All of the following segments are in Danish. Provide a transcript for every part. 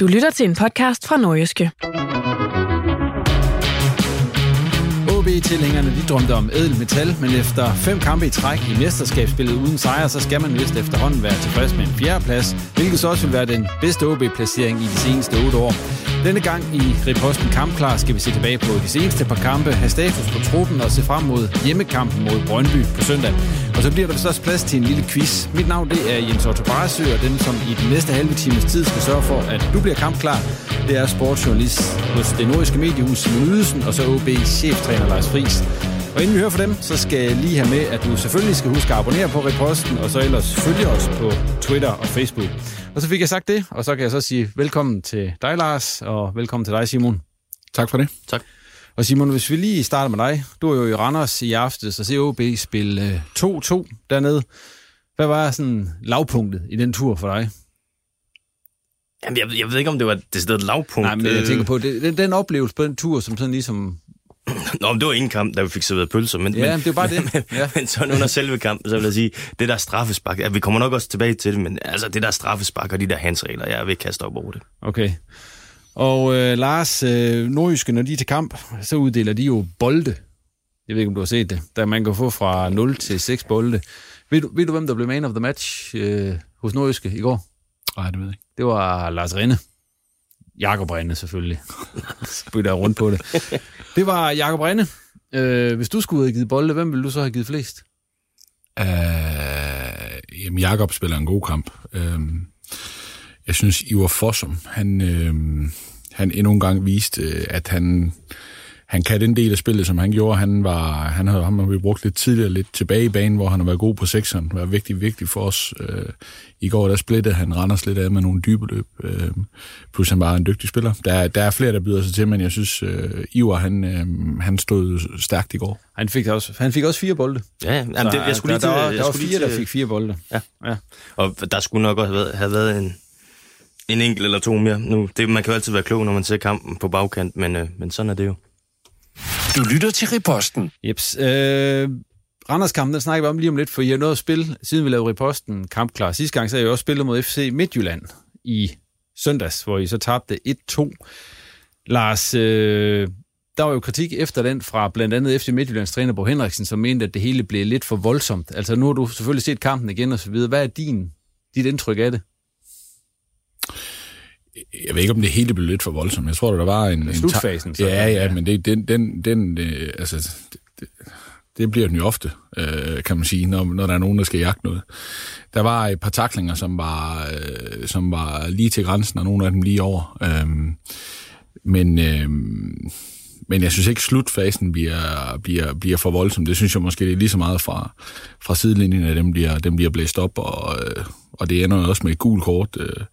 Du lytter til en podcast fra Nordjyske. OB-tilhængerne de drømte om ædel metal, men efter fem kampe i træk i mesterskabsspillet uden sejr, så skal man vist efterhånden være tilfreds med en fjerdeplads, hvilket så også vil være den bedste OB-placering i de seneste otte år. Denne gang i Riposten Kampklar skal vi se tilbage på de seneste par kampe, have status på truppen og se frem mod hjemmekampen mod Brøndby på søndag. Og så bliver der også plads til en lille quiz. Mit navn det er Jens Otto Barsø, og den som i den næste halve times tid skal sørge for, at du bliver kampklar, det er sportsjournalist hos det nordiske mediehus Simon Ydelsen, og så OB's cheftræner Lars Friis. Og inden vi hører fra dem, så skal jeg lige have med, at du selvfølgelig skal huske at abonnere på Reposten, og så ellers følge os på Twitter og Facebook. Og så fik jeg sagt det, og så kan jeg så sige velkommen til dig, Lars, og velkommen til dig, Simon. Tak for det. Tak. Og Simon, hvis vi lige starter med dig. Du er jo i Randers i aftes og ser OB spille 2-2 dernede. Hvad var sådan lavpunktet i den tur for dig? Jamen, jeg, jeg ved ikke, om det var det stedet lavpunkt. Nej, men jeg tænker på, det, den, den oplevelse på den tur, som sådan ligesom... Nå, men det var ingen kamp, der vi fik serveret pølser. Men, Ja, men, det er bare det. Men, Ja. men sådan under selve kampen, så vil jeg sige, det der straffespark, ja, vi kommer nok også tilbage til det, men altså det der straffespark og de der handsregler, jeg vil kaste op over det. Okay. Og øh, Lars, øh, nordjyske, når de er til kamp, så uddeler de jo bolde. Jeg ved ikke, om du har set det. Der man kan få fra 0 til 6 bolde. Ved du, ved du hvem der blev man of the match øh, hos nordjyske i går? Nej, det ved jeg ikke. Det var Lars Rinde. Jakob Rinde selvfølgelig. Bytter rundt på det. Det var Jakob Rinde. Øh, hvis du skulle have givet bolde, hvem ville du så have givet flest? Uh, jamen, Jakob spiller en god kamp. Uh, jeg synes, Ivar Fossum, han, uh, han endnu en gang viste, uh, at han, han kan den del af spillet, som han gjorde. Han, var, han havde ham vi brugt lidt tidligere, lidt tilbage i banen, hvor han har været god på sekseren. Det var vigtigt, vigtigt for os. Uh, I går, der splittede han Randers lidt af med nogle dybe løb. Uh, plus han var en dygtig spiller. Der, der er flere, der byder sig til, men jeg synes, uh, Ivar, han, uh, han stod stærkt i går. Han fik også, han fik også fire bolde. Ja, jamen, det, jeg skulle lige der, til, der, var, jeg der var fire, lige der fik fire bolde. Ja. ja. Og der skulle nok også have været, have været en, en enkelt eller to mere. Nu, det, man kan jo altid være klog, når man ser kampen på bagkant, men, øh, men sådan er det jo. Du lytter til Reposten. Jeps. Øh, Randerskampen, den snakker vi om lige om lidt, for I har nået at spille, siden vi lavede reposten kampklar. Sidste gang, så har I også spillet mod FC Midtjylland i søndags, hvor I så tabte 1-2. Lars, øh, der var jo kritik efter den fra blandt andet FC Midtjyllands træner Bo Henriksen, som mente, at det hele blev lidt for voldsomt. Altså nu har du selvfølgelig set kampen igen og så videre. Hvad er din, dit indtryk af det? Jeg ved ikke, om det hele blev lidt for voldsomt. Jeg tror, der var en... en Slutfasen, så. Ja, ja, men det, den, den, den øh, altså, det, det, det bliver den jo ofte, øh, kan man sige, når, når der er nogen, der skal jagte noget. Der var et par taklinger, som var, øh, som var lige til grænsen, og nogle af dem lige over. Øh, men, øh, men jeg synes ikke, slutfasen bliver, bliver, bliver for voldsom. Det synes jeg måske det er lige så meget fra, fra sidelinjen, at dem bliver, dem bliver blæst op, og, øh, og det ender også med et gult kort. Øh,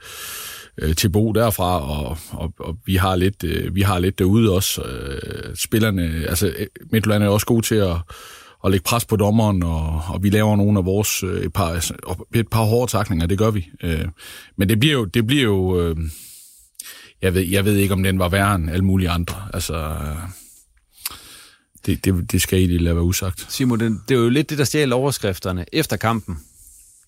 øh, til Bo derfra, og, og, og vi har lidt øh, vi har lidt derude også. Øh, spillerne, altså øh, Midtjylland er også gode til at, at lægge pres på dommeren, og, og vi laver nogle af vores øh, et par, altså, et par hårde takninger, det gør vi. Øh, men det bliver jo, det bliver jo øh, jeg, ved, jeg ved ikke, om den var værre end alle mulige andre. Altså, øh, det, det, det skal I lade være usagt. Simon, det, det er jo lidt det, der stjæler overskrifterne efter kampen.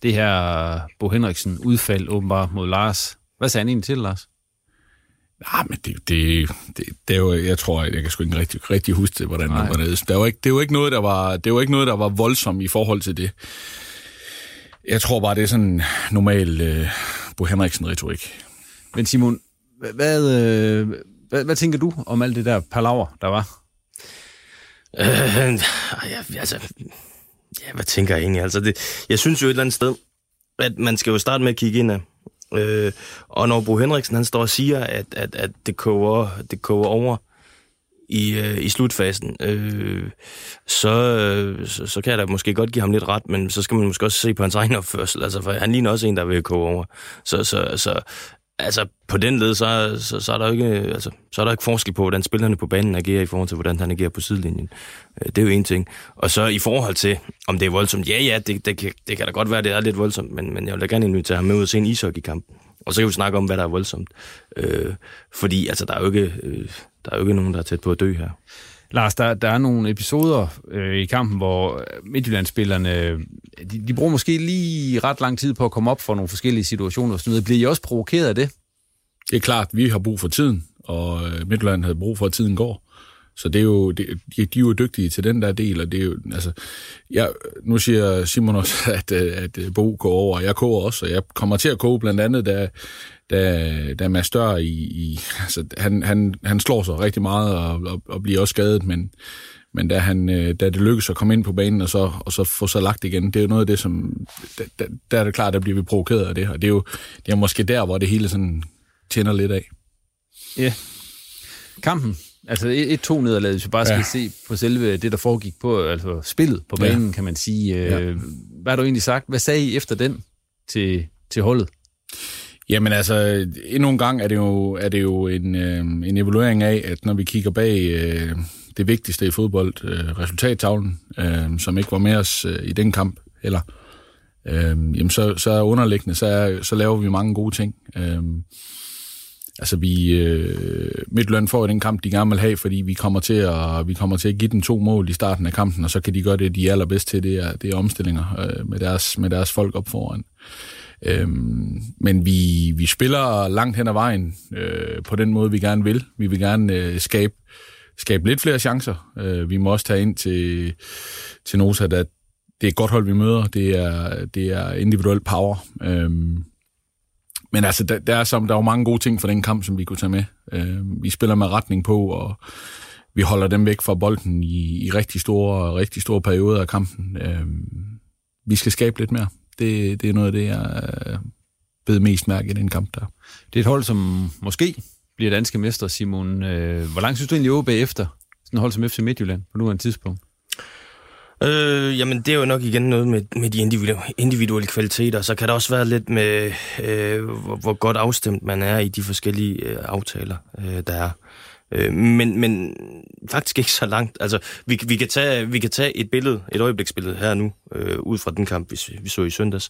Det her Bo Henriksen udfald åbenbart mod Lars. Hvad sagde han egentlig til, Lars? Nej, men det, det, det, det er jo, jeg tror, jeg kan sgu ikke rigtig, rigtig huske det, hvordan det var. Det var ikke, det var ikke noget, der var, det var ikke noget, der var voldsomt i forhold til det. Jeg tror bare, det er sådan normal uh, Bo Henriksen-retorik. Men Simon, hvad, øh, hvad, hvad tænker du om alt det der palaver, der var? Øh, ja, altså, ja, hvad tænker jeg egentlig? Altså, det, jeg synes jo et eller andet sted, at man skal jo starte med at kigge ind af. Øh, og når Bo Henriksen han står og siger, at, at, at det, koger, det koger over i, øh, i slutfasen, øh, så, øh, så, så kan jeg da måske godt give ham lidt ret, men så skal man måske også se på hans egen opførsel, altså, for han ligner også en, der vil koge over. Så, så, så altså, på den led, så, så, så, er der ikke, altså, så er der ikke forskel på, hvordan spillerne på banen agerer i forhold til, hvordan han agerer på sidelinjen. Øh, det er jo en ting. Og så i forhold til, om det er voldsomt, ja, ja, det, det, kan, det kan da godt være, det er lidt voldsomt, men, men jeg vil da gerne invitere ham med ud og se en ishockeykamp. Og så kan vi snakke om, hvad der er voldsomt. Øh, fordi altså, der er, jo ikke, øh, der er jo ikke nogen, der er tæt på at dø her. Lars, der, der er nogle episoder øh, i kampen, hvor øh, Midtjyllandsspillerne, øh, de, de bruger måske lige ret lang tid på at komme op for nogle forskellige situationer og sådan noget. Bliver I også provokeret af det? Det er klart, vi har brug for tiden, og øh, Midtjylland havde brug for, at tiden går. Så det er jo, det, de, de er jo dygtige til den der del, og det er jo, altså, jeg, nu siger Simon også, at, øh, at øh, Bo går over, og jeg koger også, og jeg kommer til at koge blandt andet, da, da, da Mads Dør i, i altså, han, han, han slår sig rigtig meget og, og, og bliver også skadet, men, men da, han, øh, da det lykkes at komme ind på banen og så, og så få sig lagt igen, det er jo noget af det, som, der, der er det klart, der bliver vi provokeret af det, og det er jo det er måske der, hvor det hele sådan tænder lidt af. Ja. Kampen, altså 1-2 nederlaget, hvis vi bare skal ja. se på selve det, der foregik på, altså spillet på banen, ja. kan man sige. Ja. Øh, hvad har du egentlig sagt? Hvad sagde I efter den til, til holdet? Jamen altså, endnu en gang er det jo, er det jo en, øh, en evaluering af, at når vi kigger bag øh, det vigtigste i fodbold, øh, resultattavlen, øh, som ikke var med os øh, i den kamp, eller øh, jamen så, så er underliggende, så, er, så laver vi mange gode ting. Øh, altså vi øh, Midtjylland får den kamp, de gerne vil have, fordi vi kommer til at vi kommer til at give dem to mål i starten af kampen, og så kan de gøre det, de er allerbedst til, det er, det er omstillinger øh, med, deres, med deres folk op foran. Øhm, men vi, vi spiller langt hen ad vejen øh, på den måde, vi gerne vil. Vi vil gerne øh, skabe, skabe lidt flere chancer. Øh, vi må også tage ind til, til Nosa, at det er et godt hold, vi møder. Det er, det er individuel power. Øhm, men altså, der, der, er som, der er jo mange gode ting for den kamp, som vi kunne tage med. Øh, vi spiller med retning på, og vi holder dem væk fra bolden i, i rigtig store, rigtig store perioder af kampen. Øh, vi skal skabe lidt mere. Det, det er noget af det, jeg øh, ved mest mærke i den kamp der. Det er et hold, som måske bliver danske mester, Simon. Øh, hvor langt synes du egentlig, OB efter sådan et hold som FC Midtjylland på nuværende tidspunkt? Øh, jamen, det er jo nok igen noget med, med de individuelle, individuelle kvaliteter. Så kan der også være lidt med, øh, hvor, hvor godt afstemt man er i de forskellige øh, aftaler, øh, der er. Øh, men, men faktisk ikke så langt. Altså, vi, vi, kan tage, vi kan tage et billede, et øjebliksbillede her nu, øh, ud fra den kamp, vi, vi så i søndags.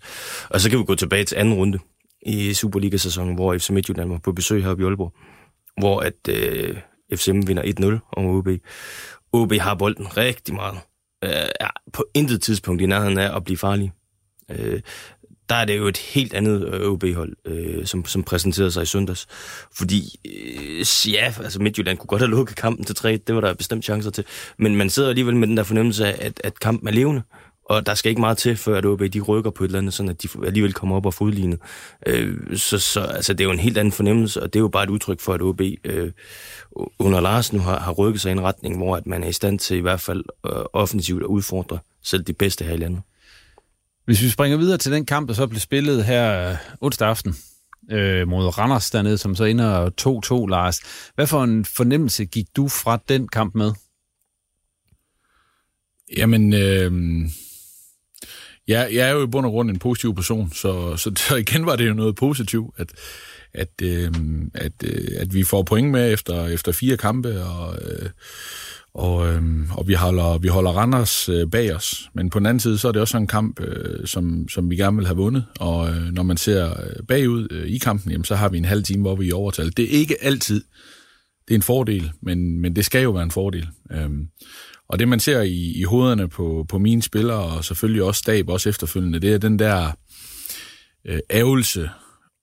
Og så kan vi gå tilbage til anden runde i Superliga-sæsonen, hvor FC Midtjylland var på besøg heroppe i Aalborg. Hvor at øh, FCM vinder 1-0 over OB. OB har bolden rigtig meget øh, er på intet tidspunkt i nærheden af at blive farlig. Øh, der er det jo et helt andet øh, OB-hold, øh, som, som præsenterede sig i søndags. Fordi, øh, ja, altså Midtjylland kunne godt have lukket kampen til 3, det var der bestemt chancer til. Men man sidder alligevel med den der fornemmelse af, at, at kampen er levende. Og der skal ikke meget til, før at OB de rykker på et eller andet, sådan at de alligevel kommer op og fodlignet. Øh, så så altså, det er jo en helt anden fornemmelse, og det er jo bare et udtryk for, at OB øh, under Lars nu har, har rykket sig i en retning, hvor at man er i stand til i hvert fald øh, offensivt at udfordre selv de bedste her i landet. Hvis vi springer videre til den kamp, der så blev spillet her onsdag aften øh, mod Randers dernede, som så ender 2-2, Lars. Hvad for en fornemmelse gik du fra den kamp med? Jamen, øh, jeg, jeg er jo i bund og grund en positiv person, så, så, så igen var det jo noget positivt, at, at, øh, at, øh, at vi får point med efter, efter fire kampe, og, øh, og, øh, og vi holder, vi holder Randers øh, bag os. Men på den anden side, så er det også en kamp, øh, som, som vi gerne vil have vundet. Og øh, når man ser øh, bagud øh, i kampen, jamen, så har vi en halv time, hvor vi er i overtal. Det er ikke altid, det er en fordel, men, men det skal jo være en fordel. Øh, og det, man ser i, i hovederne på, på mine spillere, og selvfølgelig også stab, også efterfølgende, det er den der øh, ævelse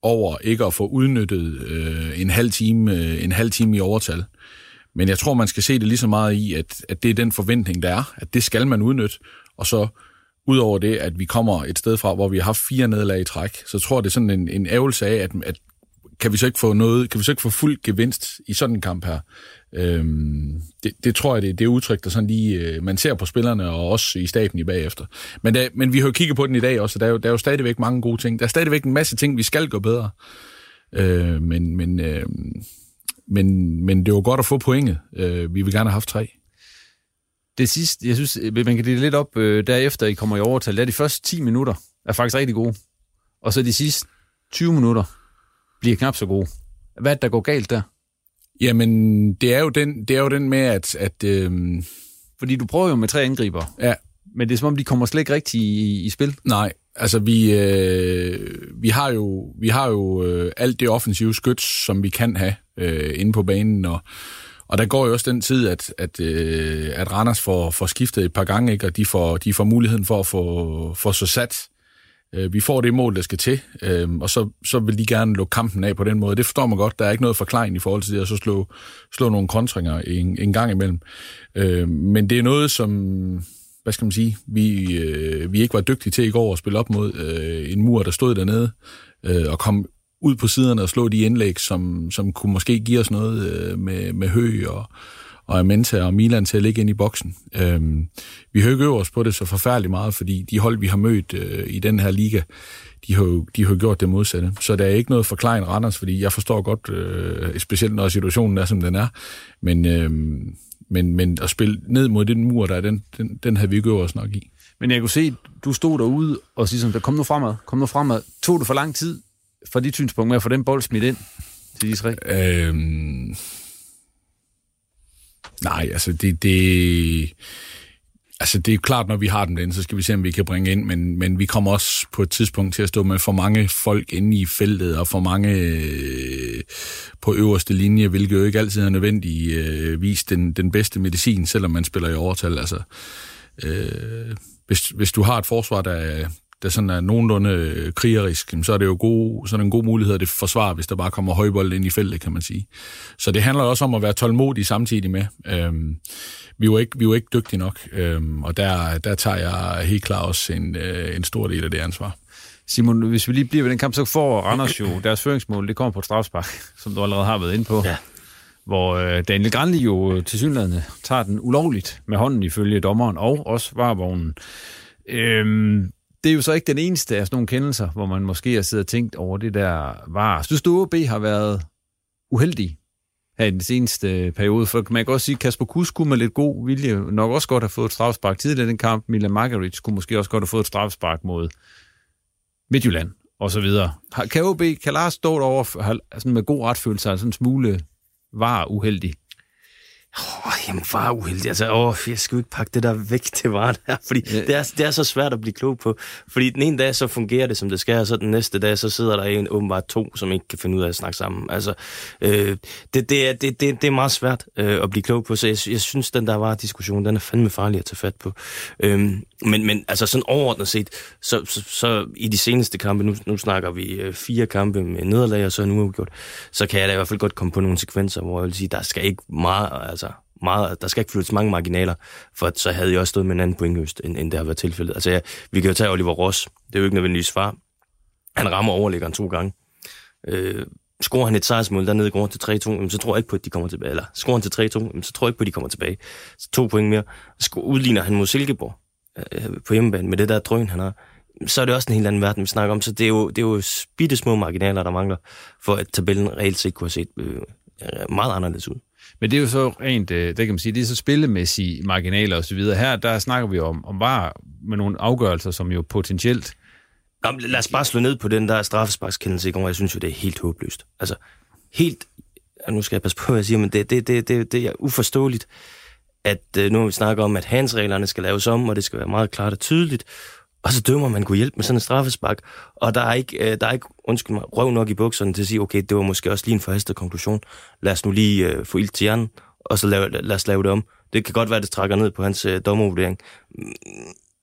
over ikke at få udnyttet øh, en, halv time, øh, en halv time i overtal. Men jeg tror, man skal se det lige så meget i, at, at det er den forventning, der er, at det skal man udnytte, og så udover det, at vi kommer et sted fra, hvor vi har haft fire nederlag i træk, så tror jeg, det er sådan en, en ævelse af, at, at kan vi så ikke få noget, kan vi så ikke få fuld gevinst i sådan en kamp her? Øhm, det, det tror jeg, det, det er udtryk, der sådan lige, øh, man ser på spillerne, og også i staben i bagefter. Men, da, men vi har jo kigget på den i dag også, og der er, jo, der er jo stadigvæk mange gode ting. Der er stadigvæk en masse ting, vi skal gøre bedre. Øh, men, men, øh, men, men det var godt at få pointet. Øh, vi vil gerne have haft tre. Det sidste, jeg synes, øh, man kan dele lidt op, øh, derefter I kommer i overtal, det er de første 10 minutter, er faktisk rigtig gode. Og så de sidste 20 minutter bliver knap så gode. Hvad er det, der går galt der? Jamen, det er jo den, det er jo den med, at... at øhm, Fordi du prøver jo med tre angriber. Ja. Men det er som om, de kommer slet ikke rigtig i, i spil. Nej, altså vi, øh, vi har jo, vi har jo øh, alt det offensive skyts, som vi kan have øh, inde på banen, og, og der går jo også den tid, at, at, øh, at Randers får, får skiftet et par gange, ikke? og de får, de får muligheden for at få, få så sat Øh, vi får det mål, der skal til, øh, og så, så vil de gerne lukke kampen af på den måde. Det forstår man godt. Der er ikke noget forklaring i forhold til det, at så slå, slå nogle kontringer en, en gang imellem. Øh, men det er noget, som hvad skal man sige, vi, øh, vi ikke var dygtige til i går at spille op mod øh, en mur, der stod dernede, øh, og kom ud på siderne og slå de indlæg, som, som kunne måske give os noget øh, med, med høg og, og Amenta og Milan til at ligge ind i boksen. Øhm, vi har ikke øvet os på det så forfærdeligt meget, fordi de hold, vi har mødt øh, i den her liga, de har, jo, de har gjort det modsatte. Så der er ikke noget forklaring Randers, fordi jeg forstår godt, øh, specielt når situationen er, som den er, men, øh, men, men at spille ned mod den mur, der er, den, den, den havde vi ikke øvet os nok i. Men jeg kunne se, du stod derude og siger sådan, kom nu fremad, kom nu fremad. Tog det for lang tid fra dit synspunkt med at få den bold smidt ind til de tre? Øhm, Nej, altså det, det, altså det er klart, når vi har den den, så skal vi se, om vi kan bringe ind, men, men vi kommer også på et tidspunkt til at stå med for mange folk inde i feltet, og for mange øh, på øverste linje, hvilket jo ikke altid er nødvendigvis øh, den, den bedste medicin, selvom man spiller i overtal. Altså, øh, hvis, hvis du har et forsvar, der, der sådan er nogenlunde øh, krigerisk, så er det jo god, sådan en god mulighed at det forsvar, hvis der bare kommer højbold ind i feltet, kan man sige. Så det handler også om at være tålmodig samtidig med. Øhm, vi, var ikke, vi var ikke dygtige nok, øhm, og der, der tager jeg helt klart også en, øh, en stor del af det ansvar. Simon, hvis vi lige bliver ved den kamp, så får Randers jo deres føringsmål, det kommer på et strafspark, som du allerede har været inde på. Ja hvor øh, Daniel Granli jo øh, til synligheden tager den ulovligt med hånden ifølge dommeren og også varvognen. Øhm, det er jo så ikke den eneste af sådan nogle kendelser, hvor man måske har siddet og tænkt over det der var. Synes du, OB har været uheldig her i den seneste periode? For man kan også sige, at Kasper Kus kunne med lidt god vilje nok også godt have fået et strafspark tidligere i den kamp. Milan Margaric kunne måske også godt have fået et strafspark mod Midtjylland og så videre. Kan OB, kan Lars stå derovre sådan med god retfølelse, altså en smule var uheldig? Oh, jamen, far uheldig. Altså, åh, jeg skal jo ikke pakke det der væk til var der, fordi ja. det, er, det er så svært at blive klog på. Fordi den ene dag, så fungerer det, som det skal, og så den næste dag, så sidder der en åbenbart to, som ikke kan finde ud af at snakke sammen. Altså, øh, det, det, er, det, det, det er meget svært øh, at blive klog på, så jeg, jeg synes, den der var diskussion, den er fandme farlig at tage fat på. Øh, men, men altså sådan overordnet set, så, så, så i de seneste kampe, nu, nu snakker vi øh, fire kampe med nederlag, og så er nu uafgjort, så kan jeg da i hvert fald godt komme på nogle sekvenser, hvor jeg vil sige, der skal ikke meget, altså meget, der skal ikke flyttes mange marginaler, for så havde jeg også stået med en anden pointøst, end, end det har været tilfældet. Altså, ja, vi kan jo tage Oliver Ross. Det er jo ikke nødvendigvis far. Han rammer overlæggeren to gange. Øh, scorer han et sejrsmål dernede går til 3-2, så tror jeg ikke på, at de kommer tilbage. Eller scorer han til 3-2, så tror jeg ikke på, at de kommer tilbage. Så to point mere. Så udligner han mod Silkeborg øh, på hjemmebane med det der drøn, han har. Så er det også en helt anden verden, vi snakker om. Så det er jo, det er jo bitte små marginaler, der mangler, for at tabellen reelt set kunne have set øh, meget anderledes ud. Men det er jo så rent, øh, det kan man sige, det er så spillemæssige marginaler osv. Her, der snakker vi om, om bare med nogle afgørelser, som jo potentielt... Jamen, lad os bare slå ned på den der straffesparkskendelse i går. Jeg synes jo, det er helt håbløst. Altså, helt... Nu skal jeg passe på, hvad jeg siger, men det, det, det, det, det er uforståeligt, at øh, nu har vi snakker om, at handsreglerne skal laves om, og det skal være meget klart og tydeligt, og så dømmer man kunne hjælpe med sådan en straffespark, og der er ikke, øh, der er ikke undskyld mig, røv nok i bukserne til at sige, okay, det var måske også lige en forhastet konklusion. Lad os nu lige øh, få ild til hjernen, og så lave, lad os lave det om. Det kan godt være, at det trækker ned på hans øh, dommervurdering. Mm,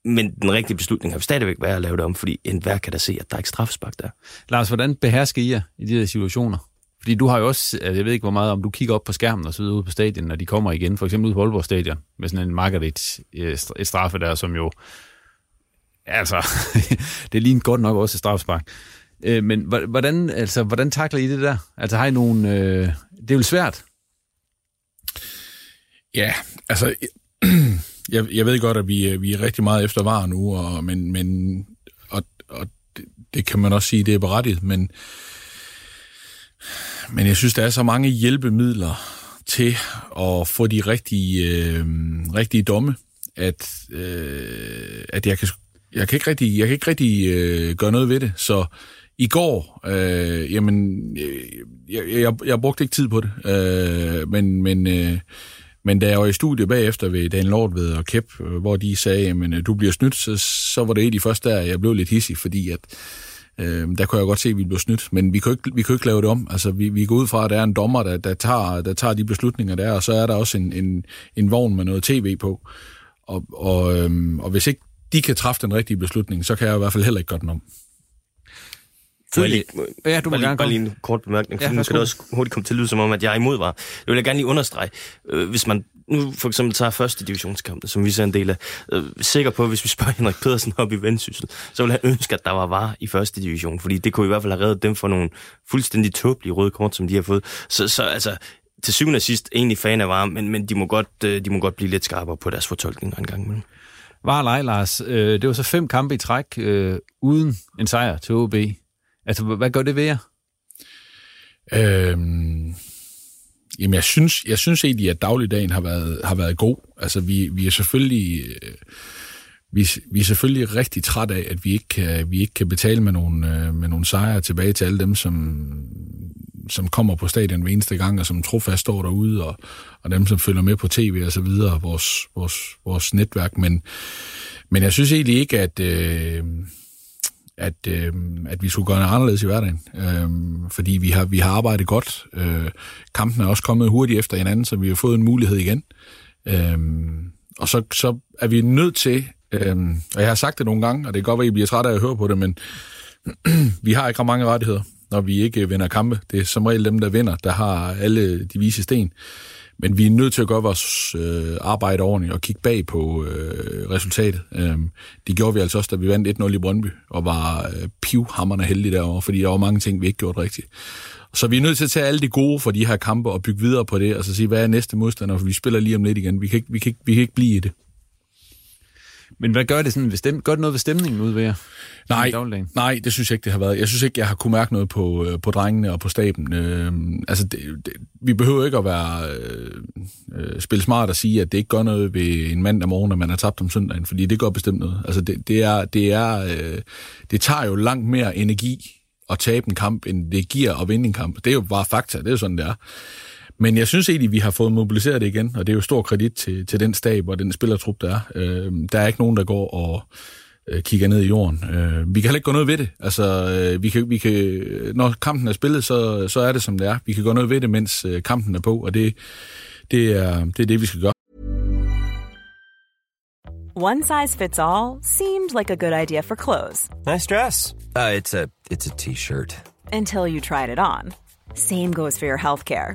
men den rigtige beslutning har stadigvæk været at lave det om, fordi enhver kan da se, at der er ikke straffespark der. Lars, hvordan behersker I jer i de her situationer? Fordi du har jo også, øh, jeg ved ikke hvor meget, om du kigger op på skærmen og så ude på stadion, når de kommer igen, for eksempel ud på Aalborg Stadion, med sådan en Margaret øh, et straffe der, som jo, altså, det er lige godt nok også et straffespark. Øh, men hvordan, altså, hvordan takler I det der? Altså har I nogen... øh, det er jo svært. Ja, altså, jeg, jeg ved godt, at vi, vi er rigtig meget efter var nu, og, men, men, og, og det, det kan man også sige, det er berettiget, men, men jeg synes, der er så mange hjælpemidler til at få de rigtige, øh, rigtige domme, at, øh, at jeg, kan, jeg kan ikke rigtig, jeg kan ikke rigtig øh, gøre noget ved det. Så i går, øh, jamen, øh, jeg, jeg, jeg brugte ikke tid på det, øh, men, men øh, men da jeg var i studiet bagefter ved Dan Lortved og Kep, øh, hvor de sagde, at øh, du bliver snydt, så, så var det et af de første der, jeg blev lidt hissig, fordi at, øh, der kunne jeg godt se, at vi blev snydt. Men vi kunne ikke, vi kunne ikke lave det om. Altså, vi, vi går ud fra, at der er en dommer, der, der, tager, der tager de beslutninger der, og så er der også en, en, en vogn med noget tv på. Og, og, øh, og hvis ikke de kan træffe den rigtige beslutning, så kan jeg i hvert fald heller ikke gøre den om. Må lige, ja, du må gerne bare lige en kort bemærkning, for ja, nu skal det også hurtigt komme til at lyde som om, at jeg er imod var. Det vil jeg gerne lige understrege. Øh, hvis man nu for eksempel tager første divisionskampen, som vi ser en del af, øh, sikker på, at hvis vi spørger Henrik Pedersen op i vendsyssel, så vil han ønske, at der var var i første division, fordi det kunne i hvert fald have reddet dem for nogle fuldstændig tåbelige røde kort, som de har fået. Så, så altså, til syvende og sidst egentlig fan af var, men, men de, må godt, øh, de må godt blive lidt skarpere på deres fortolkninger en gang imellem. Var leg, Lars. Øh, det var så fem kampe i træk øh, uden en sejr til OB. Altså, hvad gør det ved jer? Øhm, jamen, jeg synes, jeg synes egentlig, at dagligdagen har været, har været god. Altså, vi, vi er selvfølgelig... Øh, vi, vi er selvfølgelig rigtig træt af, at vi ikke kan, vi ikke kan betale med nogle, øh, med nogle sejre tilbage til alle dem, som, som kommer på stadion hver eneste gang, og som trofast står derude, og, og dem, som følger med på tv og så videre, vores, vores, vores netværk. Men, men jeg synes egentlig ikke, at... Øh, at, øh, at vi skulle gøre noget anderledes i hverdagen. Øh, fordi vi har, vi har arbejdet godt. Øh, kampen er også kommet hurtigt efter hinanden, så vi har fået en mulighed igen. Øh, og så, så er vi nødt til, øh, og jeg har sagt det nogle gange, og det kan godt være, at I bliver trætte af at høre på det, men vi har ikke mange rettigheder, når vi ikke øh, vinder kampe. Det er som regel dem, der vinder, der har alle de vise sten. Men vi er nødt til at gøre vores øh, arbejde ordentligt og kigge bag på øh, resultatet. Øhm, det gjorde vi altså også, da vi vandt 1-0 i Brøndby, og var øh, pivhammerne heldige derovre, fordi der var mange ting, vi ikke gjorde rigtigt. Så vi er nødt til at tage alle de gode for de her kampe og bygge videre på det, og så sige, hvad er næste modstander, for vi spiller lige om lidt igen. Vi kan ikke, vi kan ikke, vi kan ikke blive i det. Men hvad gør det sådan ved stem- gør det noget ved stemningen ud ved jer? Nej, nej, det synes jeg ikke, det har været. Jeg synes ikke, jeg har kunne mærke noget på, øh, på drengene og på staben. Øh, altså, det, det, vi behøver ikke at være øh, øh, spille smart og sige, at det ikke gør noget ved en mandag morgen, når man har tabt om søndagen, fordi det gør bestemt noget. Altså, det, det, er, det, er, øh, det tager jo langt mere energi at tabe en kamp, end det giver at vinde en kamp. Det er jo bare fakta, det er jo sådan, det er. Men jeg synes egentlig, vi har fået mobiliseret det igen, og det er jo stor kredit til, til den stab og den spillertrup, der er. Øh, der er ikke nogen, der går og øh, kigger ned i jorden. Øh, vi kan heller ikke gå noget ved det. Altså, øh, vi kan, vi kan, når kampen er spillet, så, så er det, som det er. Vi kan gå noget ved det, mens øh, kampen er på, og det, det, er, det er det, vi skal gøre. One size fits all seemed like a good idea for clothes. Nice dress. Uh, it's a t-shirt. Until you tried it on. Same goes for your healthcare.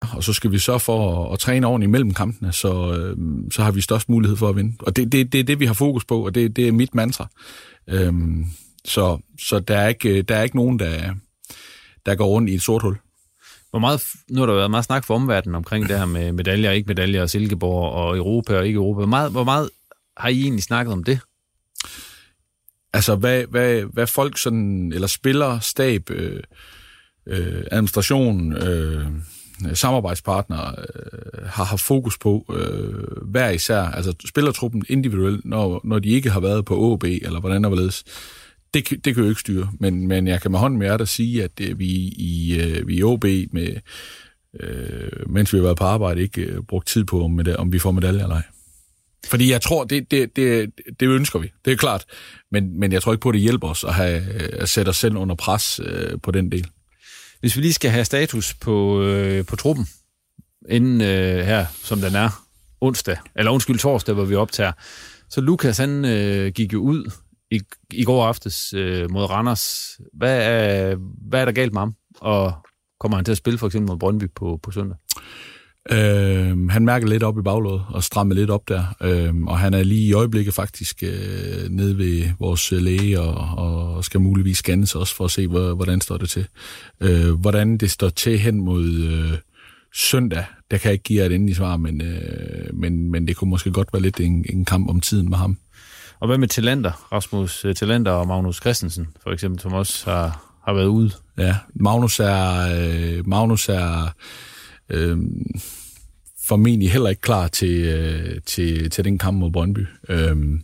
Og så skal vi sørge for at, at træne ordentligt mellem kampene, så, øh, så har vi størst mulighed for at vinde. Og det, det, det er det, vi har fokus på, og det, det er mit mantra. Øhm, så så der, er ikke, der er ikke nogen, der, der går rundt i et sort hul. Hvor meget, nu har der været meget snak for omverdenen omkring det her med medaljer og ikke medaljer, og Silkeborg, og Europa og ikke Europa. Hvor meget, hvor meget har I egentlig snakket om det? altså, hvad, hvad, hvad folk sådan, eller spiller, stab, øh, øh, administration, øh, Øh, samarbejdspartnere øh, har haft fokus på øh, hver især, altså spillertruppen individuelt, når, når de ikke har været på OB, eller hvordan der hvorledes. det, det kan jo ikke styre, men, men jeg kan med hånden med hjertet sige, at det, vi, i, øh, vi i OB, med, øh, mens vi har været på arbejde, ikke øh, brugt tid på, om, om vi får medalje eller ej. Fordi jeg tror, det, det, det, det ønsker vi, det er klart, men, men jeg tror ikke på, at det hjælper os at, have, øh, at sætte os selv under pres øh, på den del. Hvis vi lige skal have status på, øh, på truppen, inden øh, her, som den er, onsdag, eller undskyld, torsdag, hvor vi optager, så Lukas, han øh, gik jo ud i, i går aftes øh, mod Randers. Hvad er, hvad er der galt med ham? Og kommer han til at spille for eksempel mod Brøndby på, på søndag? Øh, han mærker lidt op i baglådet og strammer lidt op der, øh, og han er lige i øjeblikket faktisk øh, nede ved vores læge og, og skal muligvis scannes også for at se, hvordan står det til. Øh, hvordan det står til hen mod øh, søndag, der kan jeg ikke give jer et endeligt svar, men, øh, men, men det kunne måske godt være lidt en, en kamp om tiden med ham. Og hvad med talenter? Rasmus øh, Talenter og Magnus Christensen, for eksempel, som også har, har været ude. Ja, Magnus er... Øh, Magnus er øh, formentlig heller ikke klar til, øh, til, til den kamp mod Brøndby. Øhm,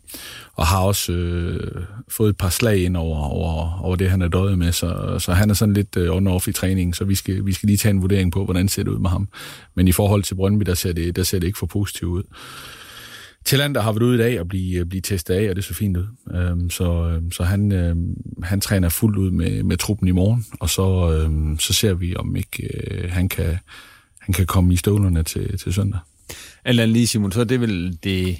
og har også øh, fået et par slag ind over, over, over det, han er døjet med. Så, så han er sådan lidt øh, on-off i træningen, så vi skal, vi skal lige tage en vurdering på, hvordan ser det ud med ham. Men i forhold til Brøndby, der ser det, der ser det ikke for positivt ud. Tillander har været ude i dag og blive, øh, blive testet af, og det så fint ud. Øhm, så øhm, så han, øhm, han træner fuldt ud med, med truppen i morgen, og så, øhm, så ser vi, om ikke øh, han, kan, han kan komme i støvlerne til, til søndag. Eller lige, Simon, så er det vel det,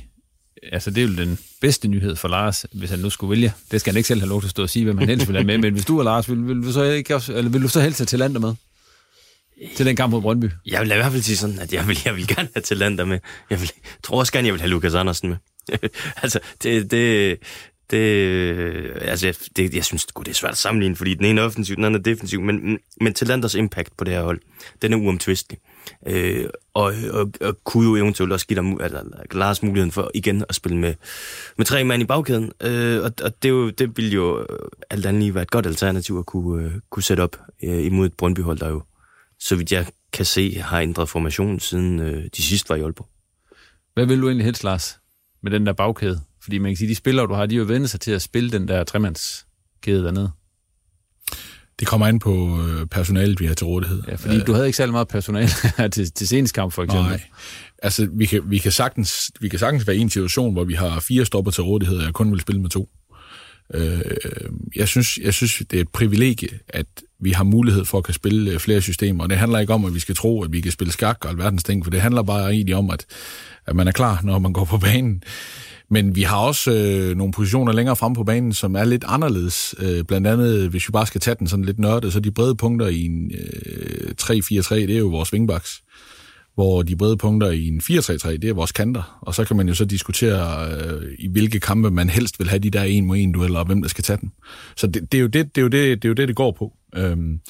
altså det er jo den bedste nyhed for Lars, hvis han nu skulle vælge. Det skal han ikke selv have lov til at stå og sige, hvem han helst vil have med. Men hvis du er Lars, vil, vil, du så ikke også, eller vil du så helst have Tillander med? Til den kamp mod Brøndby? Jeg vil i hvert fald sige sådan, at jeg vil, jeg vil gerne have Tillander med. Jeg vil, tror også gerne, jeg vil have Lukas Andersen med. altså, det, det, det, altså, det, jeg synes, det er svært at sammenligne, fordi den ene er offensiv, den anden er defensiv, men, men Tillanders impact på det her hold, den er uomtvistelig. Øh, og, og, og kunne jo eventuelt også give dig altså, Lars muligheden for igen at spille med, med tre mand i bagkæden. Øh, og og det, jo, det ville jo øh, alt andet lige være et godt alternativ at kunne, øh, kunne sætte op øh, imod et Brøndby-hold, der jo, så vidt jeg kan se, har ændret formation siden øh, de sidste var i Aalborg. Hvad vil du egentlig helst, Lars, med den der bagkæde? Fordi man kan sige, de spillere, du har, de er jo vendt sig til at spille den der tremandskæde dernede. Det kommer an på øh, personalet, vi har til rådighed. Ja, fordi du havde ikke særlig meget personale til, til senest kamp, for eksempel. Nej. Altså, vi kan, vi, kan sagtens, vi kan sagtens være i en situation, hvor vi har fire stopper til rådighed, og jeg kun vil spille med to. Øh, jeg, synes, jeg synes, det er et privilegie, at vi har mulighed for at kan spille øh, flere systemer, og det handler ikke om, at vi skal tro, at vi kan spille skak og alverdens ting, for det handler bare egentlig om, at, at man er klar, når man går på banen. Men vi har også øh, nogle positioner længere frem på banen, som er lidt anderledes. Øh, blandt andet, hvis vi bare skal tage den sådan lidt nørdet, så de brede punkter i en øh, 3-4-3, det er jo vores wingbacks. Hvor de brede punkter i en 4-3-3, det er vores kanter. Og så kan man jo så diskutere, øh, i hvilke kampe man helst vil have de der en mod en dueller, og hvem der skal tage den. Så det, det, er, jo det, det, er, jo det, det er jo det, det går på. Øhm,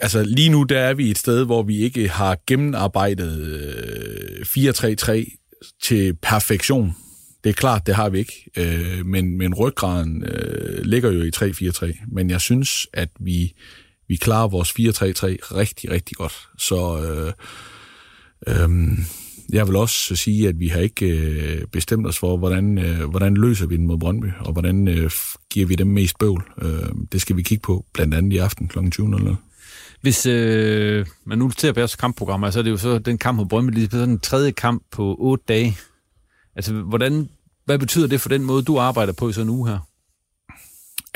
altså lige nu der er vi et sted, hvor vi ikke har gennemarbejdet øh, 4-3-3 til perfektion. Det er klart, det har vi ikke, øh, men, men ryggraden øh, ligger jo i 3-4-3. Men jeg synes, at vi, vi klarer vores 4-3-3 rigtig, rigtig godt. Så øh, øh, jeg vil også sige, at vi har ikke øh, bestemt os for, hvordan, øh, hvordan løser vi den mod Brøndby, og hvordan øh, giver vi dem mest bøvl. Øh, det skal vi kigge på, blandt andet i aften kl. 20.00. Hvis øh, man nu ser på jeres kampprogrammer, så altså, er det jo så den kamp mod Brøndby, lige sådan en tredje kamp på otte dage. Altså, hvordan, hvad betyder det for den måde, du arbejder på i sådan en uge her?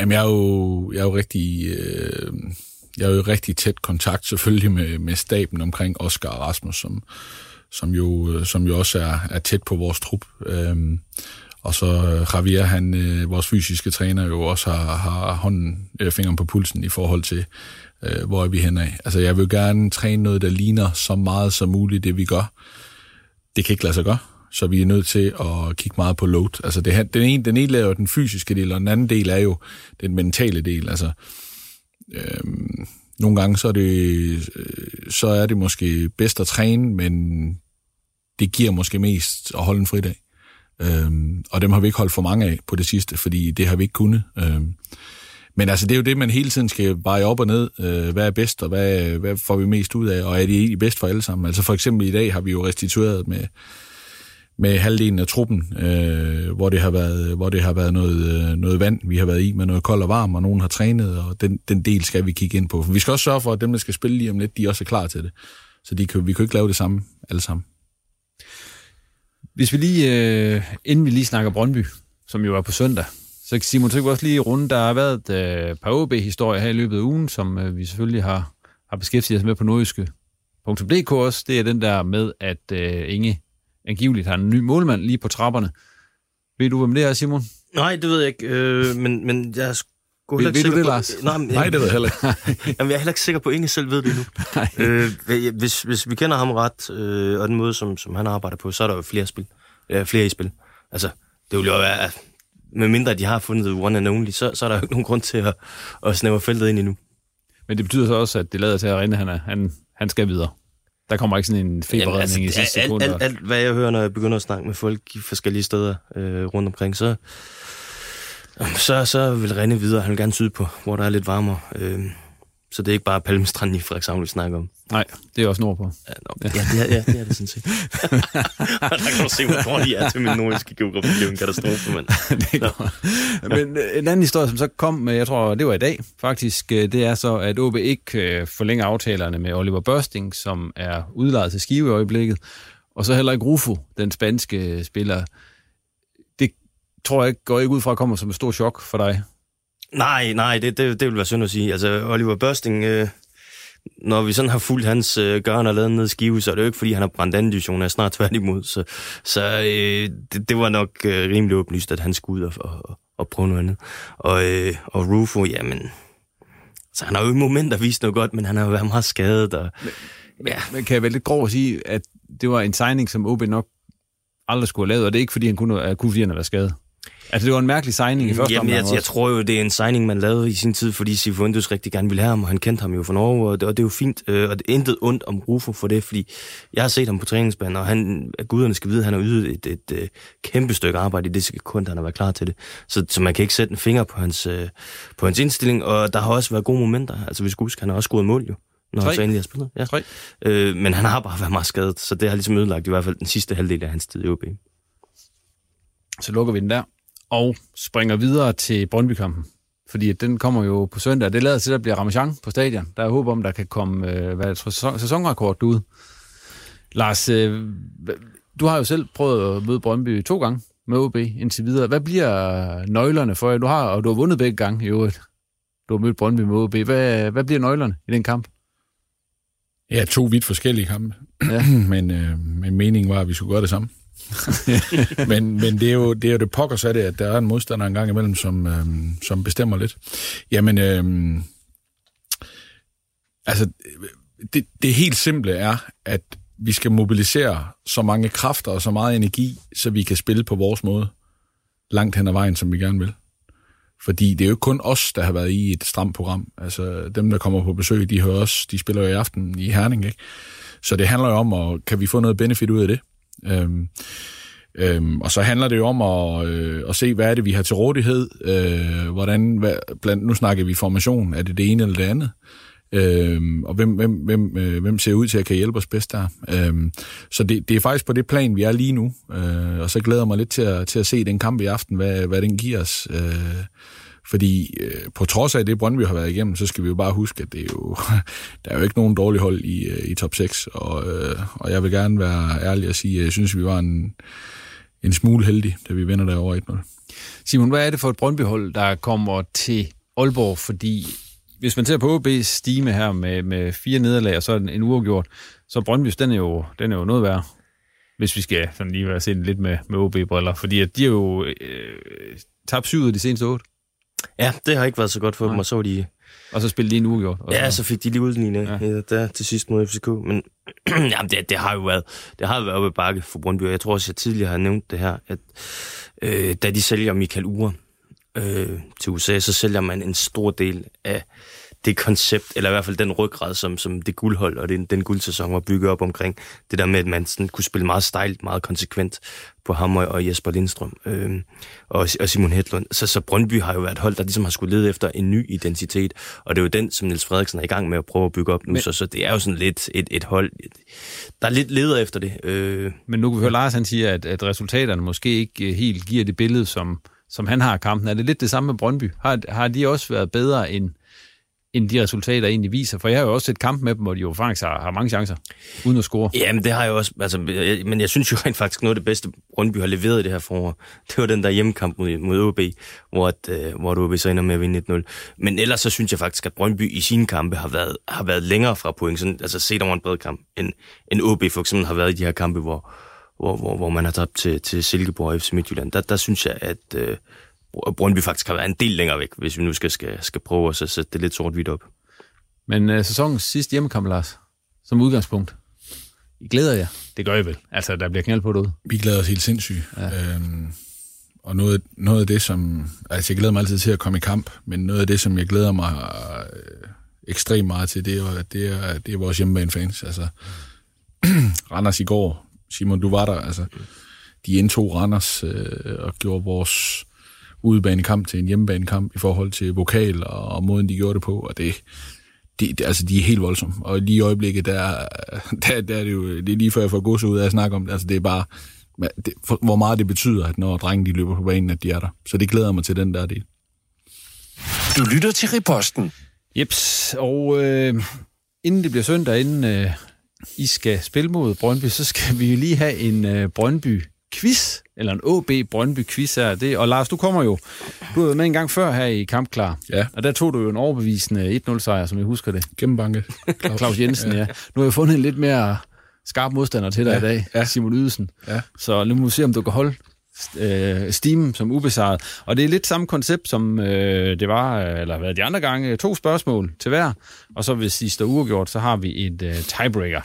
Jamen, jeg er jo, jeg er jo rigtig... Øh, jeg er jo i rigtig tæt kontakt selvfølgelig med, med staben omkring Oscar og Rasmus, som, som, jo, øh, som jo også er, er tæt på vores trup. Øhm, og så øh, Javier, han, øh, vores fysiske træner, jo også har, har hånden, øh, fingeren på pulsen i forhold til, øh, hvor er vi henad. Altså, jeg vil gerne træne noget, der ligner så meget som muligt det, vi gør. Det kan ikke lade sig gøre, så vi er nødt til at kigge meget på load. Altså, det, den, ene, den ene er jo den fysiske del, og den anden del er jo den mentale del. Altså, øh, nogle gange så er, det, øh, så er det måske bedst at træne, men det giver måske mest at holde en fridag. Øhm, og dem har vi ikke holdt for mange af på det sidste, fordi det har vi ikke kunnet. Øhm, men altså, det er jo det, man hele tiden skal bare op og ned. Øh, hvad er bedst, og hvad, hvad får vi mest ud af, og er det egentlig bedst for alle sammen? Altså for eksempel i dag har vi jo restitueret med, med halvdelen af truppen, øh, hvor det har været, hvor det har været noget, øh, noget vand, vi har været i med noget koldt og varmt, og nogen har trænet, og den, den del skal vi kigge ind på. For vi skal også sørge for, at dem, der skal spille lige om lidt, de også er klar til det. Så de kan, vi kan ikke lave det samme alle sammen. Hvis vi lige, øh, inden vi lige snakker Brøndby, som jo er på søndag, så Simon, så kan vi også lige runde, der har været et øh, par OB-historier her i løbet af ugen, som øh, vi selvfølgelig har, har beskæftiget os med på nordjyske.dk også. Det er den der med, at øh, Inge angiveligt har en ny målmand lige på trapperne. Ved du, hvem det er, Simon? Nej, det ved jeg ikke, øh, men, men jeg er sgu Ved- heller ikke ved du sikker det, på- Lars? Nej, men, Nej, det ved jeg heller ikke. Jamen, jeg er heller ikke sikker på, at Inge selv ved det endnu. øh, hvis, hvis vi kender ham ret, øh, og den måde, som, som han arbejder på, så er der jo flere, spil, øh, flere i spil. Altså, det vil jo være, at med mindre de har fundet the one and only, så, så er der jo ikke nogen grund til at, at snævre feltet ind endnu. Men det betyder så også, at det lader til, at Rinde, han, er, han, han skal videre. Der kommer ikke sådan en feberredning altså, i sidste alt, sekund. alt, alt, hvad jeg hører, når jeg begynder at snakke med folk i forskellige steder øh, rundt omkring, så, så, så vil Rene videre. Han vil gerne syd på, hvor der er lidt varmere. Øh, så det er ikke bare Palmestranden i Frederikshavn, vi snakker om. Nej, det er også nordpå. Ja, no, ja, det er, ja, det er det sådan set. der kan du se, hvor dårlig jeg er til min nordiske geografi. Det er en katastrofe, mand. det går. Men øh, en anden historie, som så kom, øh, jeg tror, det var i dag faktisk, øh, det er så, at OB ikke øh, forlænger aftalerne med Oliver Børsting, som er udlejet til Skive i øjeblikket, og så heller ikke Rufo, den spanske spiller. Det tror jeg ikke, går ikke ud fra at komme som et stort chok for dig. Nej, nej, det, det, det vil være synd at sige. Altså, Oliver Børsting, øh, når vi sådan har fulgt hans øh, gøren og lavet ned skive, så er det jo ikke, fordi han har brændt anden division, er snart tværtimod. Så, så øh, det, det, var nok øh, rimelig oplyst, at han skulle ud og, og, og prøve noget andet. Og, øh, og Rufo, jamen... Så han har jo i momenter vist noget godt, men han har jo været meget skadet. Og, ja. Men kan jeg vel lidt grov at sige, at det var en signing, som OB nok aldrig skulle have lavet, og det er ikke, fordi han kunne, kunne fordi han har været skadet. Altså, det var en mærkelig signing i første Jamen, jeg, omgang jeg også. tror jo, det er en signing, man lavede i sin tid, fordi Sifuentes rigtig gerne ville have ham, og han kendte ham jo fra Norge, og det, og det er jo fint, øh, og det er intet ondt om Rufo for det, fordi jeg har set ham på træningsbanen, og han, at guderne skal vide, at han har ydet et, et, et kæmpe stykke arbejde i det sekund, han har været klar til det. Så, så man kan ikke sætte en finger på hans, øh, på hans indstilling, og der har også været gode momenter. Altså, vi skal huske, han har også scoret mål jo, når Tre. han så endelig har spillet. Ja. Øh, men han har bare været meget skadet, så det har ligesom ødelagt i hvert fald den sidste halvdel af hans tid i OB. Så lukker vi den der, og springer videre til Brøndby-kampen. Fordi den kommer jo på søndag. Det lader til, at der bliver Ramachan på stadion. Der er håb om, der kan komme øh, hvad, tror, sæson, sæsonrekord ud. Lars, øh, du har jo selv prøvet at møde Brøndby to gange med OB indtil videre. Hvad bliver nøglerne for jer? Du har, og du har vundet begge gange i øvrigt. Du har mødt Brøndby med OB. Hvad, hvad bliver nøglerne i den kamp? Ja, to vidt forskellige kampe. Ja. men, øh, men meningen var, at vi skulle gøre det samme men men det, er jo, det er jo det pokker så det, at der er en modstander en gang imellem, som, øh, som bestemmer lidt. Jamen, øh, altså, det, det helt simple er, at vi skal mobilisere så mange kræfter og så meget energi, så vi kan spille på vores måde langt hen ad vejen, som vi gerne vil. Fordi det er jo ikke kun os, der har været i et stramt program. Altså dem, der kommer på besøg, de hører os, de spiller jo i aften i Herning, ikke? Så det handler jo om, at, kan vi få noget benefit ud af det? Øhm, øhm, og så handler det jo om at, øh, at se, hvad er det, vi har til rådighed? Øh, hvordan, hvad, blandt, nu snakker vi formation, er det det ene eller det andet? Øhm, og hvem, hvem, hvem, øh, hvem ser ud til at kan hjælpe os bedst der? Øhm, så det, det er faktisk på det plan, vi er lige nu. Øh, og så glæder jeg mig lidt til at, til at se den kamp i aften, hvad, hvad den giver os. Øh, fordi øh, på trods af det, Brøndby har været igennem, så skal vi jo bare huske, at det er jo, der er jo ikke nogen dårlig hold i, øh, i top 6. Og, øh, og jeg vil gerne være ærlig og sige, at jeg synes, vi var en, en smule heldige, da vi vinder derovre 1-0. Simon, hvad er det for et Brøndby-hold, der kommer til Aalborg? Fordi hvis man ser på OB's stime her med, med fire nederlag og så en, en uafgjort, så Brøndby's, den er jo, den er jo noget værd. Hvis vi skal sådan lige være set lidt med, med OB-briller. Fordi at de har jo øh, tabt syv ud af de seneste otte. Ja, det har ikke været så godt for dem, og så var de... Og så spillede de en uafgjort. Ja, så fik de lige udlignet ja. ja, der til sidst mod FCK. Men jamen, det, det, har jo været, det har jo været oppe i bakke for Brøndby, og jeg tror også, jeg tidligere har nævnt det her, at øh, da de sælger Michael Ure øh, til USA, så sælger man en stor del af det koncept, eller i hvert fald den ryggrad, som, som det guldhold og den, den guldsæson var bygget op omkring. Det der med, at man sådan kunne spille meget stejlt, meget konsekvent på ham og, Jesper Lindstrøm øh, og, og Simon Hedlund. Så, så Brøndby har jo været et hold, der ligesom har skulle lede efter en ny identitet, og det er jo den, som Niels Frederiksen er i gang med at prøve at bygge op nu, Men, så, så det er jo sådan lidt et, et hold, der er lidt leder efter det. Øh, Men nu kan vi høre, Lars han siger, at, at resultaterne måske ikke helt giver det billede, som, som han har i kampen. Er det lidt det samme med Brøndby? Har, har de også været bedre end, end de resultater egentlig viser? For jeg har jo også set kamp med dem, hvor de jo faktisk har, har mange chancer, uden at score. Jamen, det har jeg også. Altså, jeg, men jeg synes jo rent faktisk, noget af det bedste, Brøndby har leveret i det her forår, det var den der hjemmekamp mod, mod OB, hvor, at, øh, hvor OB så ender med at vinde 1-0. Men ellers så synes jeg faktisk, at Brøndby i sine kampe har været, har været længere fra point, sådan, altså set over en bred kamp, end, end OB for eksempel har været i de her kampe, hvor, hvor, hvor, hvor man har tabt til, til Silkeborg og FC Midtjylland. Der, der synes jeg, at øh, Brøndby faktisk har været en del længere væk, hvis vi nu skal, skal, skal prøve at sætte det lidt sort-hvidt op. Men øh, sæsonens sidste hjemmekamp, Lars, som udgangspunkt, I glæder jer? Det gør I vel? Altså, der bliver knald på det ud. Vi glæder os helt sindssygt. Ja. Øhm, og noget, noget af det, som... Altså, jeg glæder mig altid til at komme i kamp, men noget af det, som jeg glæder mig øh, ekstremt meget til, det er, det er, det er vores hjemmebanefans. Altså, Randers i går, Simon, du var der, altså, de indtog Randers øh, og gjorde vores udebanekamp til en hjemmebanekamp i forhold til vokal og, og måden, de gjorde det på, og det, de, de, altså, de er helt voldsomme. Og lige i øjeblikket, der, der, der er det jo, det er lige før jeg får gods ud af at snakke om det, altså det er bare, det, for, hvor meget det betyder, at når drengene de løber på banen, at de er der. Så det glæder mig til den der del. Du lytter til Riposten. Jeps, og øh, inden det bliver søndag, inden øh, I skal spille mod Brøndby, så skal vi lige have en øh, Brøndby-quiz, eller en AB Brøndby-quiz her. Det, og Lars, du kommer jo, du har været med en gang før her i Kampklar, ja. og der tog du jo en overbevisende 1-0-sejr, som jeg husker det. Gennembanket. Claus, Claus Jensen, ja. ja. Nu har jeg fundet en lidt mere skarp modstander til dig Ja, i dag, ja. Simon Ydelsen. Ja. Så nu må vi se, om du kan holde øh, Steam som ubesejret. Og det er lidt samme koncept, som øh, det var, øh, eller hvad de andre gange. To spørgsmål til hver, og så hvis I står uafgjort, så har vi et øh, tiebreaker.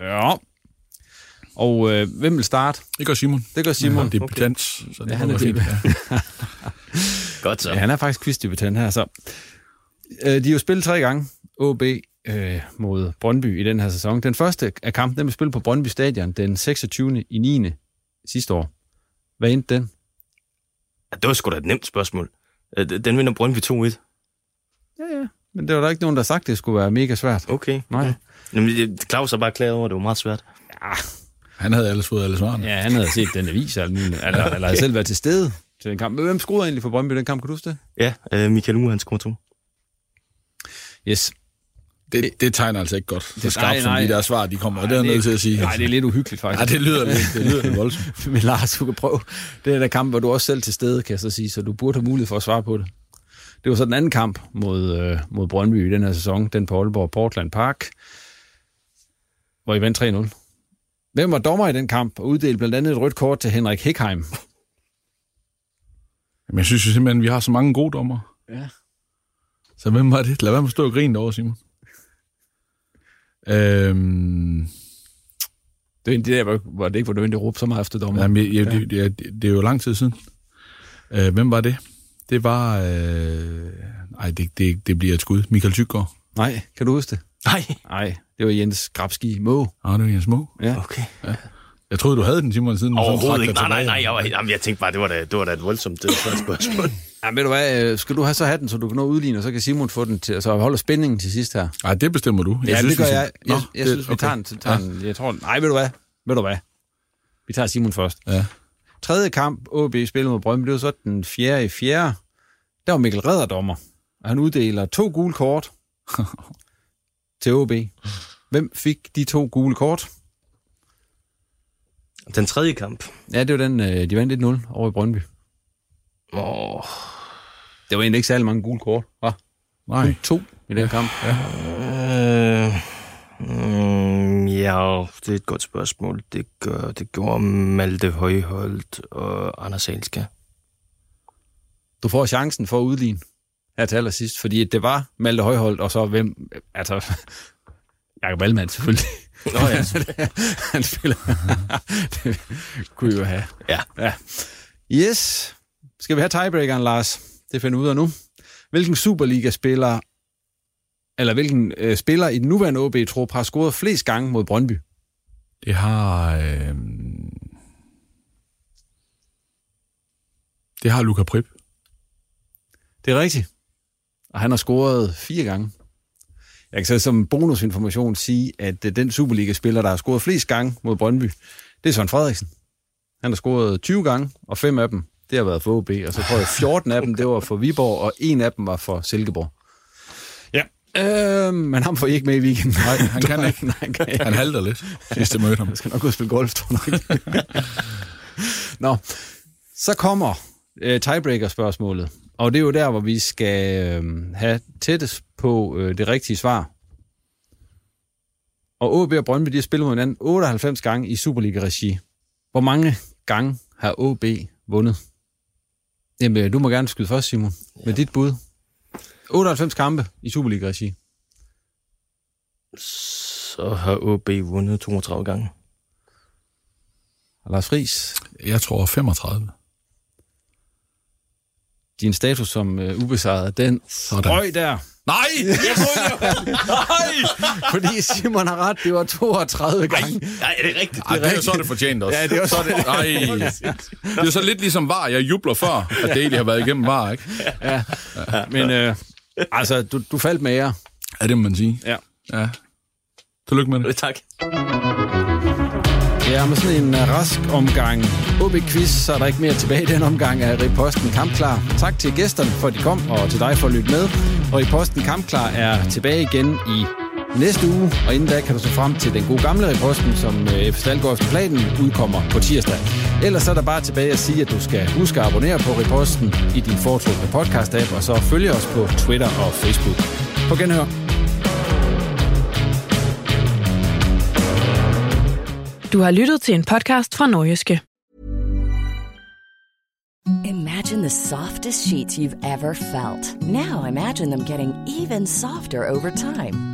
Ja. Og øh, hvem vil starte? Det gør Simon. Det gør Simon. Ja, det er debutant, så det Ja, ja, han er. Ja. Godt så. Ja, han er faktisk quizdebutant her, så. Øh, de har jo spillet tre gange, OB øh, mod Brøndby i den her sæson. Den første af kampen, den blev spillet på Brøndby Stadion den 26. i 9. sidste år. Hvad endte den? Ja, det var sgu da et nemt spørgsmål. Øh, Den vinder Brøndby 2-1. Ja, ja. Men det var der ikke nogen, der sagt, det skulle være mega svært. Okay. Nej. Jamen, Claus har bare klaget over, at det var meget svært. Han havde ellers fået alle svarene. Ja, han havde set den avis, eller, eller, eller havde selv været til stede til den kamp. Men Hvem skruede egentlig for Brøndby den kamp, kan du huske det? Ja, øh, Michael Uwe, han scorer to. Yes. Det, det tegner altså ikke godt Det- skarpt, nej, som nej. de der svar, de kommer. Og det er nødt til at sige. Nej, det er lidt uhyggeligt faktisk. Ja, det lyder lidt, det lyder lidt voldsomt. Men Lars, du kan prøve. Det er der kamp, hvor du også selv til stede, kan jeg så sige, så du burde have mulighed for at svare på det. Det var så den anden kamp mod, øh, mod Brøndby i den her sæson, den på Aalborg Portland Park, hvor I vandt 3-0. Hvem var dommer i den kamp og uddelte blandt andet et rødt kort til Henrik Hickheim? Men jeg synes jo simpelthen, at vi har så mange gode dommer. Ja. Så hvem var det? Lad være med at stå og grine derovre, Simon. Øhm, Det er egentlig der, hvor, det ikke var nødvendigt at råbe så meget efter dommer. jamen, jeg, jeg, det, det, det, det er jo lang tid siden. Øh, hvem var det? Det var... Øh, ej, det, det, det bliver et skud. Michael Tyggaard. Nej, kan du huske det? Nej. Nej, det var Jens Grabski Må. Ah, det var Jens Må. Ja. Okay. Jeg troede, du havde den, Simon, siden du sådan trak Overhovedet ikke. Nej, nej, nej. Jeg, var, jamen, jeg tænkte bare, det var da, det var da et voldsomt det var et spørgsmål. Ja, ved du hvad, øh, skal du have så have den, så du kan nå udligne, og så kan Simon få den til, altså holde spændingen til sidst her. Nej, det bestemmer du. Ja, synes, det gør jeg. Jeg, Nå, jeg det- synes, vi okay. tager den. Tager den. Jeg tror, nej, ved du hvad? Ved du hvad? Vi tager Simon først. Ja. Tredje kamp, OB spillede mod Brøndby, det var så den fjerde i fjerde. Der var Mikkel Redder dommer, og han uddeler to gule kort til OB. Hvem fik de to gule kort? Den tredje kamp. Ja, det var den, øh, de vandt 1-0 over i Brøndby. Åh, Det var egentlig ikke særlig mange gule kort, hva? Nej. To i den kamp. Ja. Øh, mm, ja, det er et godt spørgsmål. Det, gør, det gjorde Malte Højholdt og Anders Salska. Du får chancen for at udligne her til allersidst, fordi det var Malte Højholdt, og så hvem, altså, Jakob Allmann selvfølgelig. Nå ja. Han spiller. det kunne I jo have. Ja. ja. Yes. Skal vi have tiebreakeren, Lars? Det finder vi ud af nu. Hvilken Superliga-spiller eller hvilken øh, spiller i den nuværende OB-trup har scoret flest gange mod Brøndby? Det har... Øh... Det har Luca Prip. Det er rigtigt. Og han har scoret fire gange. Jeg kan så som bonusinformation sige, at øh, den Superliga-spiller, der har scoret flest gange mod Brøndby, det er Søren Frederiksen. Han har scoret 20 gange, og fem af dem, det har været for OB. Og så tror jeg, 14 af dem, det var for Viborg, og en af dem var for Silkeborg. Ja, øh, men ham får I ikke med i weekenden. Nej, han kan ikke. Nej, han, kan ikke. Han halter lidt, sidste møde ham. Jeg skal nok gå og spille golf, tror jeg. Nå, så kommer øh, tiebreaker-spørgsmålet. Og det er jo der, hvor vi skal øh, have tættest på øh, det rigtige svar. Og OB og Brøndby, de har spillet mod hinanden 98 gange i Superliga-regi. Hvor mange gange har OB vundet? Jamen, du må gerne skyde først, Simon, ja. med dit bud. 98 kampe i Superliga-regi. Så har OB vundet 32 gange. Og Lars Friis? Jeg tror 35. Din status som uh, ubesejret, den Sådan. røg der. Nej! Jeg troede, Nej! Fordi Simon har ret, det var 32 gange. Nej, er det rigtigt? Ej, det er jo så er det fortjent også. Ja, det er også det. Nej, det er jo så lidt ligesom var. Jeg jubler før, at det egentlig har været igennem var, ikke? Ja, men øh, altså, du, du faldt med jer. Ja, det må man sige. Ja. Ja. Tillykke med det. Tak. Ja, med sådan en øh, rask omgang OB-quiz, så er der ikke mere tilbage i den omgang af Reposten Kampklar. Tak til gæsterne for, at de kom, og til dig for at lytte med. Og Reposten Kampklar er tilbage igen i næste uge, og inden da kan du se frem til den gode gamle Reposten, som øh, F. Stalgaard efter planen udkommer på tirsdag. Ellers er der bare tilbage at sige, at du skal huske at abonnere på Reposten i din foretrukne podcast-app, og så følge os på Twitter og Facebook. På genhør. Du har lyttet til en podcast fra Norgeske. Imagine the softest sheets you've ever felt. Now imagine them getting even softer over time.